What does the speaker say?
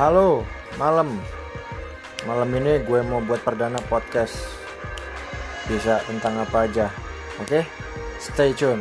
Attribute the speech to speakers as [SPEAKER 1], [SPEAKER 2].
[SPEAKER 1] Halo, malam. Malam ini gue mau buat perdana podcast. Bisa tentang apa aja. Oke? Stay tune.